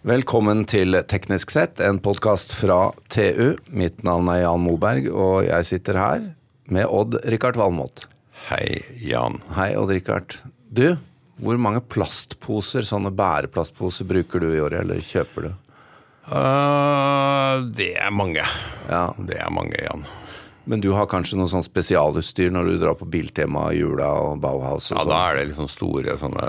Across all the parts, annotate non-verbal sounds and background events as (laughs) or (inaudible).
Velkommen til Teknisk sett, en podkast fra TU. Mitt navn er Jan Moberg, og jeg sitter her med Odd-Rikard Valmot. Hei, Jan. Hei, Odd-Rikard. Du, hvor mange plastposer, sånne bæreplastposer, bruker du i året, eller kjøper du? Uh, det er mange. Ja. Det er mange, Jan. Men du har kanskje noe sånn spesialutstyr når du drar på Biltema, Jula og Bauhaus? Og Ja, sånn? da er det liksom store sånne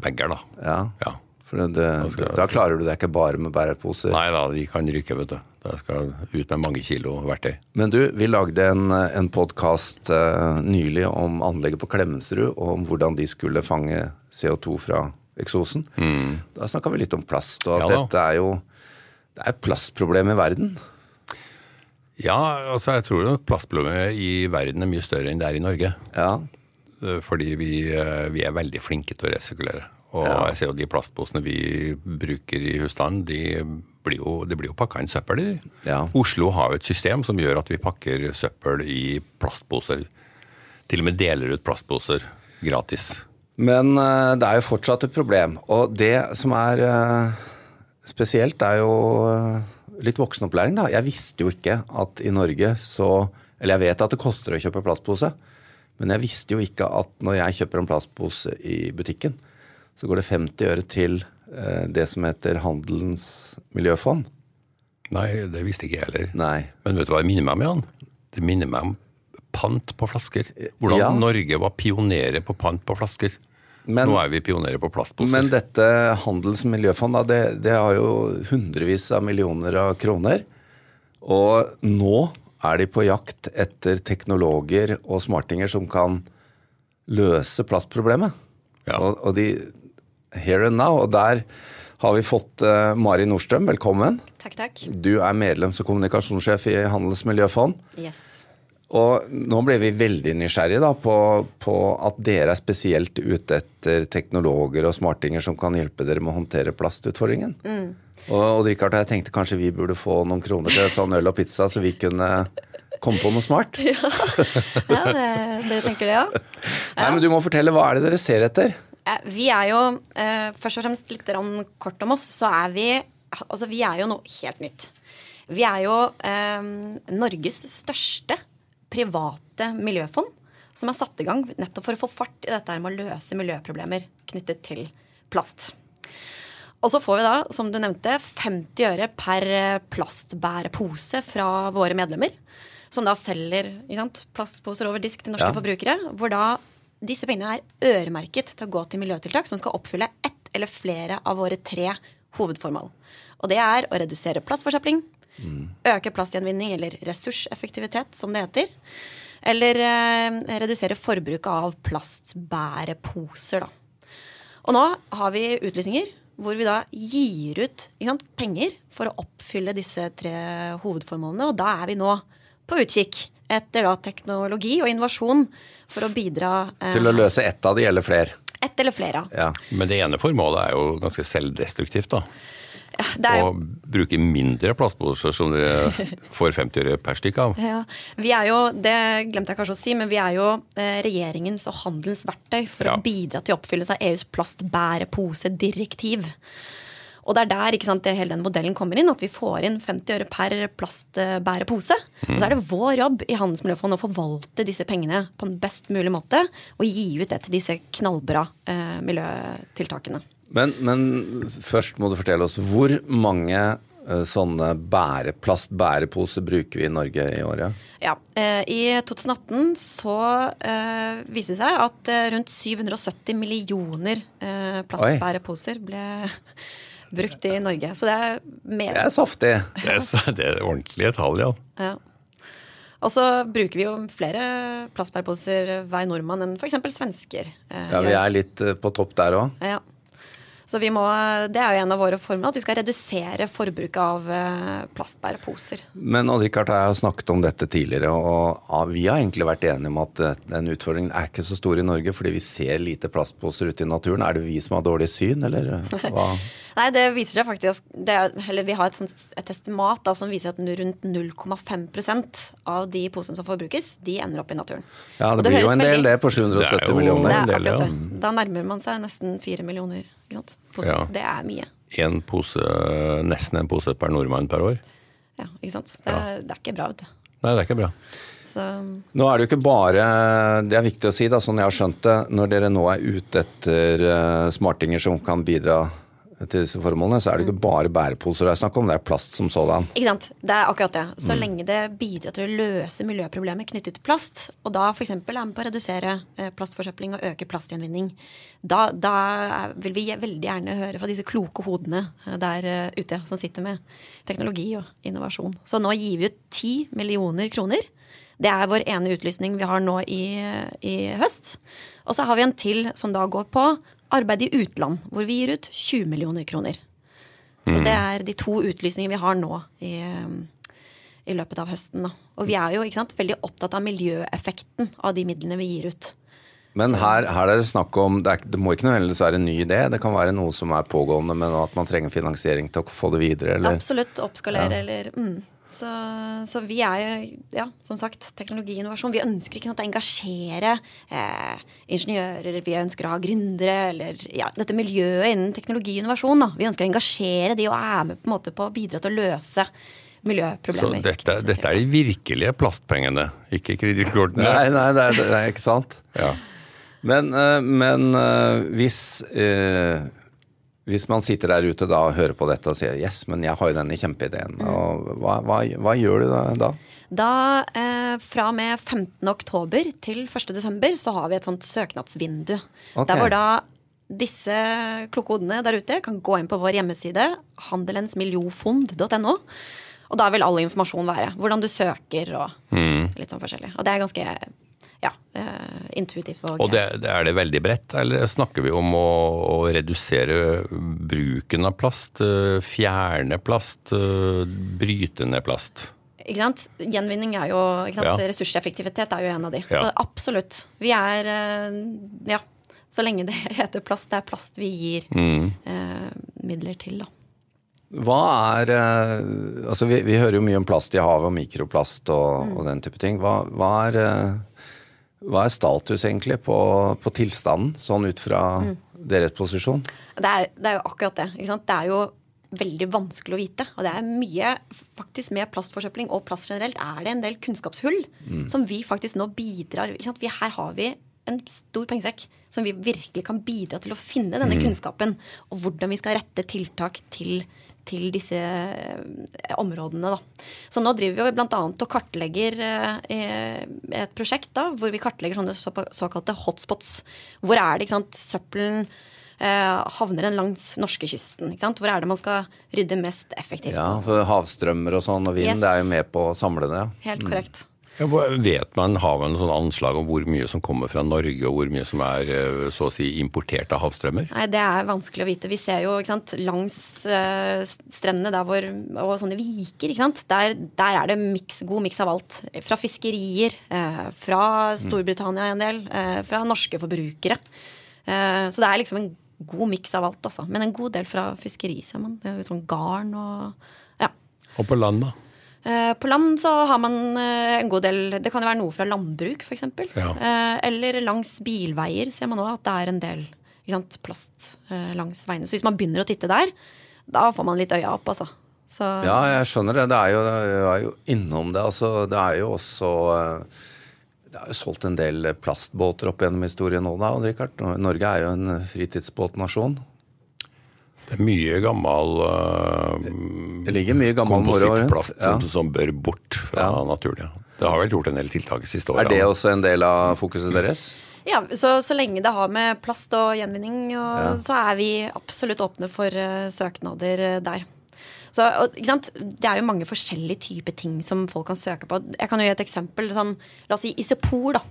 bager, da. Ja, Ja. For det, det, da klarer du deg ikke bare med bæreposer. Nei da, de kan ryke, vet du. Da skal ut med mange kilo verktøy. Men du, vi lagde en, en podkast nylig om anlegget på Klemetsrud, og om hvordan de skulle fange CO2 fra eksosen. Da snakka vi litt om plast, og at Mm. Ja dette er jo det er et plastproblem i verden. Ja, altså jeg tror nok plastproblemet i verden er mye større enn det er i Norge. Ja, Eh, Fordi vi, eh, vi er veldig flinke til å resirkulere. Og Ja. jeg ser jo de plastposene vi bruker i husstanden, de blir jo, det blir jo pakka inn søppel i. Ja. Oslo har jo et system som gjør at vi pakker søppel i plastposer. Til og med deler ut plastposer gratis. Men eh, det er jo fortsatt et problem. Og det som er eh, spesielt, er jo eh, litt voksenopplæring, da. Jeg visste jo ikke at i Norge så Eller jeg vet at det koster å kjøpe plastpose, men jeg visste jo ikke at når jeg kjøper en plastpose i butikken, så går det 50 øre til eh, det som heter Handelens miljøfond. Nei, det visste ikke jeg heller. Nei. Men vet du hva det minner meg om, Jan? Det minner meg om pant på flasker. Hvordan Ja. Norge var pionerer på pant på flasker. Men, Nå er vi pionerer på plastposer. men dette Handels miljøfond, da, det, det har jo hundrevis av millioner av kroner. Og nå er de på jakt etter teknologer og smartinger som kan løse plastproblemet. Ja. Og, og de Here and now. Og der har vi fått uh, Mari Nordstrøm, velkommen. Takk, takk. Du er medlems- og kommunikasjonssjef i Handelsmiljøfond. Yes. Og nå ble vi veldig nysgjerrige da, på, på at dere er spesielt ute etter teknologer og smartinger som kan hjelpe dere med å håndtere plastutfordringen. Og, og Richard, jeg tenkte kanskje vi burde få noen kroner til sånn øl og pizza, så vi kunne komme på noe smart. (laughs) Ja, det, dere tenker det, ja? Nei, men Du må fortelle, hva er det dere ser etter? Eh, Vi er jo, eh, først og fremst litt kort om oss, så er vi Altså, vi er jo noe helt nytt. Vi er jo eh, Norges største private miljøfond, som er satt i gang nettopp for å få fart i dette med å løse miljøproblemer knyttet til plast. Og så får vi da, som du nevnte, 50 øre per plastbærepose fra våre medlemmer. Som da selger sant, plastposer over disk til norske Ja. forbrukere. Hvor da disse pengene er øremerket til å gå til miljøtiltak som skal oppfylle ett eller flere av våre tre hovedformål. Og det er å redusere plastforsøpling, øke plastgjenvinning eller ressurseffektivitet, som det heter. Eller eh, redusere forbruket av plastbæreposer, da. Og nå har vi utlysninger hvor vi da gir ut sant, penger for å oppfylle disse tre hovedformålene. Og da er vi nå på utkikk etter da teknologi og innovasjon for å bidra eh, Til å løse ett av de eller flere? ett eller flere. Ja. Men det ene formålet er jo ganske selvdestruktivt, da. Det er jo Å bruke mindre plastposer som dere (laughs) får 50 øre per stykk av. Ja, vi er jo, Det glemte jeg kanskje å si, men vi er jo eh, regjeringens og handelens verktøy for Ja. å bidra til oppfyllelse av EUs plastbæreposedirektiv. Og det er der ikke sant, det, hele den modellen kommer inn, at vi får inn 50 øre per plastbærepose. Og så er det vår jobb i Handelsmiljøfondet å forvalte disse pengene på en best mulig måte og gi ut det til disse knallbra eh, miljøtiltakene. Men, men først må du fortelle oss, hvor mange eh, sånne bæreplastbæreposer bruker vi i Norge i året? Ja, eh, I 2018 så eh, viste det seg at eh, rundt 770 millioner plastbæreposer ble brukt i Norge. Så det er mer. Det er saftig. Det er, det er ordentlige tall, ja. Ja. Og så bruker vi jo flere plastbærposer hver nordmann enn f.eks. svensker. eh, Ja, Vi gjør. er litt eh, på topp der òg. Ja. Så vi må, det er jo en av våre formler, at vi skal redusere forbruket av eh, plastbæreposer. Men Odd-Rikard og jeg har snakket om dette tidligere, og vi har egentlig vært enige om at eh, den utfordringen er ikke så stor i Norge, fordi vi ser lite plastposer ute i naturen. Er det vi som har dårlig syn, eller hva? (laughs) Nei, det viser seg faktisk det er, eller Vi har et, sånt, et estimat da, som viser at rundt 0,5% av de posene som forbrukes, de ender opp i naturen. Ja, det, det blir jo en en del det på Det er 770 jo- millioner. Det er en del, ja. Da nærmer man seg nesten 4 millioner. Ikke sant? Poser. Ja. Det er mye. en pose, nesten en pose per nordmann per år. Ja, ikke sant. Det, er- det er ikke bra, vet du. Nei, det er ikke bra. Så Nå er det jo ikke bare Det er viktig å si, da, sånn jeg har skjønt det. Når dere nå er ute etter eh, smartinger som kan bidra til disse formålene, så er det ikke bare bæreposer det er snakk om, det er plast som sådan. Ikke sant. Det er akkurat det. Så lenge det bidrar til å løse miljøproblemer knyttet til plast, og da f.eks. er med på å redusere eh, plastforsøpling og øke plastgjenvinning, da, da vil vi veldig gjerne høre fra disse kloke hodene eh, der eh, ute som sitter med teknologi og innovasjon. Så nå gir vi ut 10 millioner kroner. Det er vår ene utlysning vi har nå i, i høst. Og så har vi en til som da går på arbeid i utland, hvor vi gir ut 20 millioner kroner. Så det er de to utlysningene vi har nå i, i løpet av høsten. Da. Og vi er jo sant, veldig opptatt av miljøeffekten av de midlene vi gir ut. Men her, her er det snakk om det, er, det må ikke nødvendigvis være en ny idé. Det kan være noe som er pågående, men at man trenger finansiering til å få det videre. Eller? Absolutt oppskalere eller mm. Så, så vi er jo, ja, som sagt, teknologiinnovasjon. Vi ønsker ikke sant, å engasjere eh, ingeniører, vi ønsker å ha gründere, eller ja, dette miljøet innen teknologiinnovasjon. Da. Vi ønsker å engasjere de og er med på, en måte, på å bidra til å løse Så miljøproblemer. dette, dette er de virkelige plastpengene, ikke kredittkortene. Nei, nei, det er, det er ikke sant. Ja. Men, eh, men eh, hvis eh, hvis man sitter der ute da og hører på dette og sier yes, men jeg har jo denne kjempeideen, og hva, hva, hva gjør du da? da? Eh, fra og med 15. oktober til 1. desember, så har vi et sånt søknadsvindu. Okay. Der hvor da disse kloke hodene der ute kan gå inn på vår hjemmeside, handelensmiljofond.no. Og da vil all informasjon være. Hvordan du søker og litt sånn forskjellig. Og det er ganske ja, eh, intuitivt. Og, Og det, det er det veldig bredt, eller snakker vi om å, å redusere bruken av plast? eh, Fjerne plast? eh, Bryte ned plast? Ikke sant? Gjenvinning er jo ikke sant? Ja. Ressurseffektivitet er jo en av de. Ja. Så absolutt. Vi er Ja. Så lenge det (laughs) heter plast, det er plast vi gir Mm. eh, midler til, da. Hva er eh, Altså, vi, vi hører jo mye om plast i havet, og mikroplast og, og den type ting. Hva, hva, er, eh, hva er status egentlig på, på tilstanden, sånn ut fra deres posisjon? Det er, det er jo akkurat det. Ikke sant? Det er jo veldig vanskelig å vite. Og det er mye faktisk med plastforsøpling og plast generelt er det en del kunnskapshull som vi faktisk nå bidrar ikke sant? Vi, Her har vi en stor pengesekk som vi virkelig kan bidra til å finne denne kunnskapen. Og hvordan vi skal rette tiltak til, til disse eh, områdene. Da. Så nå driver vi bl.a. og kartlegger eh, et prosjekt da, hvor vi kartlegger sånne såkalte hotspots. Hvor er det ikke sant, søppelen eh, havner den langs norskekysten? Hvor er det man skal rydde mest effektivt? Ja, for Havstrømmer og sånn og vind, Yes. det er jo med på å samle det. ja. Helt korrekt. Ja, vet man, Har man sånn anslag om hvor mye som kommer fra Norge, og hvor mye som er eh, så å si importert av havstrømmer? Nei, Det er vanskelig å vite. Vi ser jo sant, langs eh, strendene der hvor, og sånne viker. Der, der er det mix, god miks av alt. Fra fiskerier, eh, fra Storbritannia en del, fra norske forbrukere. Så det er liksom en god miks av alt, altså. Men en god del fra fiskeri, ser man. Er sånn garn og ja. Og på land, da? Eh, På land så har man eh, en god del Det kan jo være noe fra landbruk, f.eks. Ja. Eh, Eller langs bilveier ser man òg at det er en del ikke sant, plast langs veiene. Så hvis man begynner å titte der, da får man litt øya opp, altså. Så Ja, jeg skjønner det. Det er jo, jeg er jo innom det. Altså, det er jo også Det er jo solgt en del plastbåter opp gjennom historien nå, da, Richard. Norge er jo en fritidsbåtnasjon. Det er mye gammel uh, Det ligger mye gammel moro rundt. komposittplast Ja. som, som bør bort fra Ja. naturen. Ja. Det har vel gjort en del tiltak de siste åra. Er det også en del av fokuset deres? Ja, så, så lenge det har med plast og gjenvinning, og, Ja. så er vi absolutt åpne for uh, søknader uh, der. Så, og, ikke sant? Det er jo mange forskjellige typer ting som folk kan søke på. Jeg kan jo gi et eksempel. Sånn, la oss si isopor. da.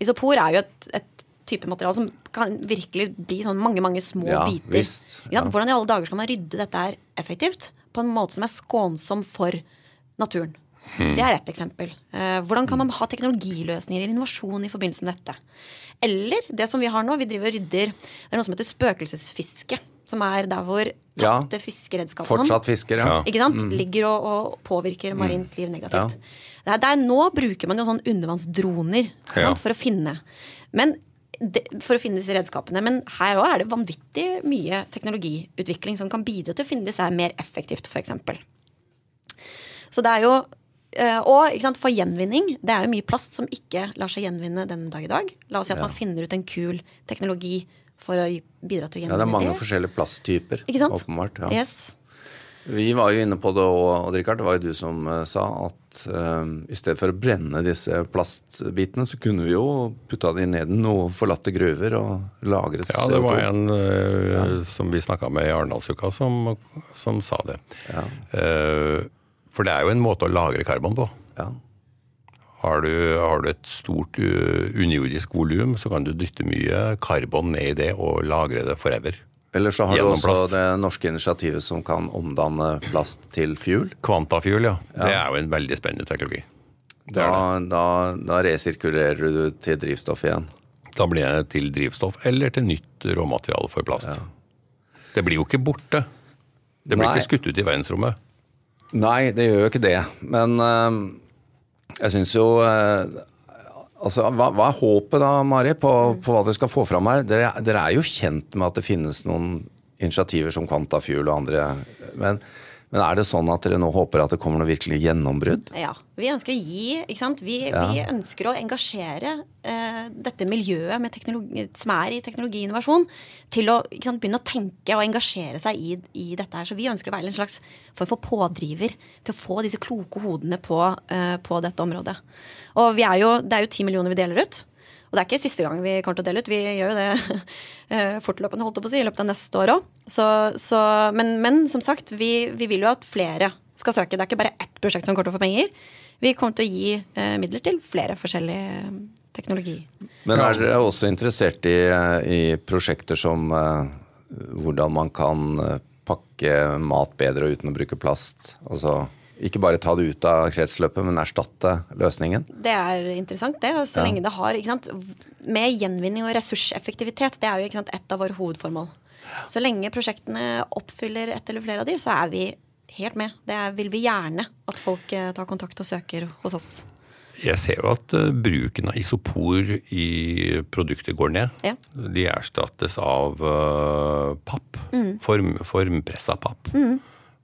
Isopor er jo et, et type materiale som kan virkelig bli sånn mange mange små Ja, biter. visst. Ja. Hvordan i alle dager skal man rydde dette her effektivt? På en måte som er skånsom for naturen. Hmm. Det er ett eksempel. Eh, hvordan kan man ha teknologiløsninger eller innovasjon i forbindelse med dette? Eller det som vi har nå, vi driver og rydder Det er noe som heter spøkelsesfiske. Som er der hvor Ja. tapte fiskeredskap og Fortsatt fisker, ja. Ja. ikke sant? ligger og, og påvirker marint liv negativt. Ja. Der, det er, nå bruker man jo sånn undervannsdroner Ja. for å finne. Men for å finne disse redskapene. Men her òg er det vanvittig mye teknologiutvikling som kan bidra til å finne disse her mer effektivt, f.eks. Så det er jo eh, og sant, for gjenvinning, det er jo mye plast som ikke lar seg gjenvinne den dag i dag. La oss si at Ja. man finner ut en kul teknologi for å bidra til å gjenvinne det Ja, det er mange forskjellige plasttyper. Ikke sant? Åpenbart. Ja. Yes. Vi var jo inne på det òg, Odd Rikard. Det var jo du som eh, sa at eh, i stedet for å brenne disse plastbitene, så kunne vi jo putta de ned i noen forlatte gruver og lagret Ja, det var en eh, som vi snakka med i Arendalsuka som, som sa det. Ja. Uh, for det er jo en måte å lagre karbon på. Ja. Har du, har du et stort uh, underjordisk volum, så kan du dytte mye karbon ned i det og lagre det forever. Eller så har du også plast. det norske initiativet som kan omdanne plast til fuel. Kvantafuel, ja. Det er jo en veldig spennende teknologi. Da, da, da resirkulerer du til drivstoff igjen. Da blir det til drivstoff eller til nytt råmateriale for plast. Det blir jo ikke borte. Det blir Nei. ikke skutt ut i verdensrommet. Nei, det gjør jo ikke det. Men eh, jeg syns jo eh, Altså, hva, hva er håpet da, Mari, på, på hva dere skal få fram her? Dere, dere er jo kjent med at det finnes noen initiativer som Quantafuel og andre. Men, men er det sånn at dere nå håper at det kommer noe virkelig gjennombrudd? Ja. Vi ønsker å gi ikke sant? Vi, Ja. vi ønsker å engasjere eh, dette miljøet som er i teknologiinnovasjon, til å sant, begynne å tenke og engasjere seg i, i dette her. Så vi ønsker å være en slags form for pådriver til å få disse kloke hodene på, uh, på dette området. Og er jo, det er jo ti millioner vi deler ut. Og det er ikke siste gang vi kommer til å dele ut. Vi gjør jo det (laughs) eh, fortløpende, holdt jeg på å si, i løpet av neste år òg. Men, men som sagt, vi, vi vil jo at flere skal søke. Det er ikke bare ett prosjekt som kommer til å få penger. Vi kommer til å gi eh, midler til flere forskjellige eh, teknologi. Men er dere også interessert i, i prosjekter som eh, hvordan man kan eh, pakke mat bedre uten å bruke plast? Altså ikke bare ta det ut av kretsløpet, men erstatte løsningen? Det er interessant, det. Og så Ja. lenge det har ikke sant, Med gjenvinning og ressurseffektivitet, det er jo sant, et av våre hovedformål. Så lenge prosjektene oppfyller ett eller flere av de, så er vi helt med. Det vil vi gjerne at folk eh, tar kontakt og søker hos oss. Jeg ser jo at eh, bruken av isopor i produkter går ned. Ja. De erstattes av papp. papp. Form, formpressa papp. Mm.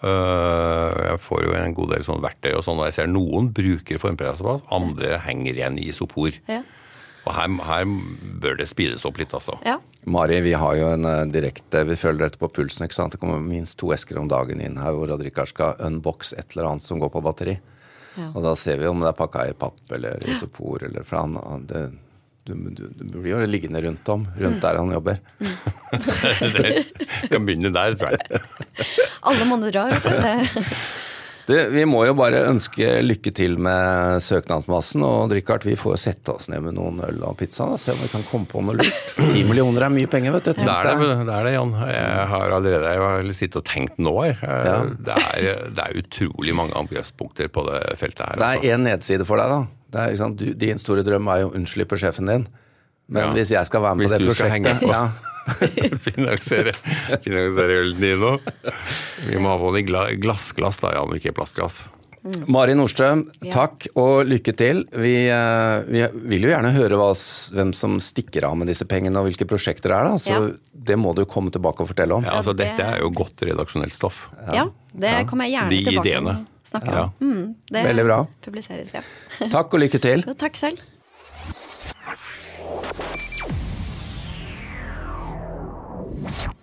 jeg får jo en god del sånn verktøy og sånn, og jeg ser noen bruker formpressa papp, andre henger igjen i isopor. Ja. Og her, her bør det speedes opp litt, altså. Ja. Mari, vi har jo en eh, direkte Vi følger dette på pulsen. ikke sant? Det kommer minst to esker om dagen inn her hvor Odd-Rikard skal unbox et eller annet som går på batteri. Ja. Og da ser vi om det er pakka i papp eller isopor eller fra han det, du, du, du blir jo liggende rundt om, rundt der han jobber. (laughs) det kan begynne der, tror jeg. Alle monner drar. altså. (laughs) det, Du, vi må jo bare ønske lykke til med søknadsmassen. Og Richard, vi får sette oss ned med noen øl og pizza og se om vi kan komme på noe lurt. (clears throat) Ti millioner er mye penger, vet du. Det er det, det er det, Jan. Jeg har allerede jeg har sittet og tenkt nå. jeg. Eh, Ja. Det, er, det er utrolig mange angrepspunkter på det feltet her. Det er altså. én nedside for deg, da. Det er, ikke sant? Du, din store drøm er jo å unnslippe sjefen din. Men Ja. hvis jeg skal være med Hvis på det prosjektet på. ja, (laughs) finansiere, finansiere ølen din nå. Vi må ha på det glassglass, da, Jan, og ikke plastglass. Mari Nordstrøm, Ja. takk og lykke til. Vi, eh, vi vil jo gjerne høre hva, hvem som stikker av med disse pengene og hvilke prosjekter det er. da, Så Ja. det må du komme tilbake og fortelle om. Ja, altså, Dette er jo godt redaksjonelt stoff. ja, det kommer jeg gjerne De tilbake ideene. å snakke Ja. om. Mm, det Veldig bra. publiseres, ja. Takk og lykke til. (laughs) Jo, takk selv. you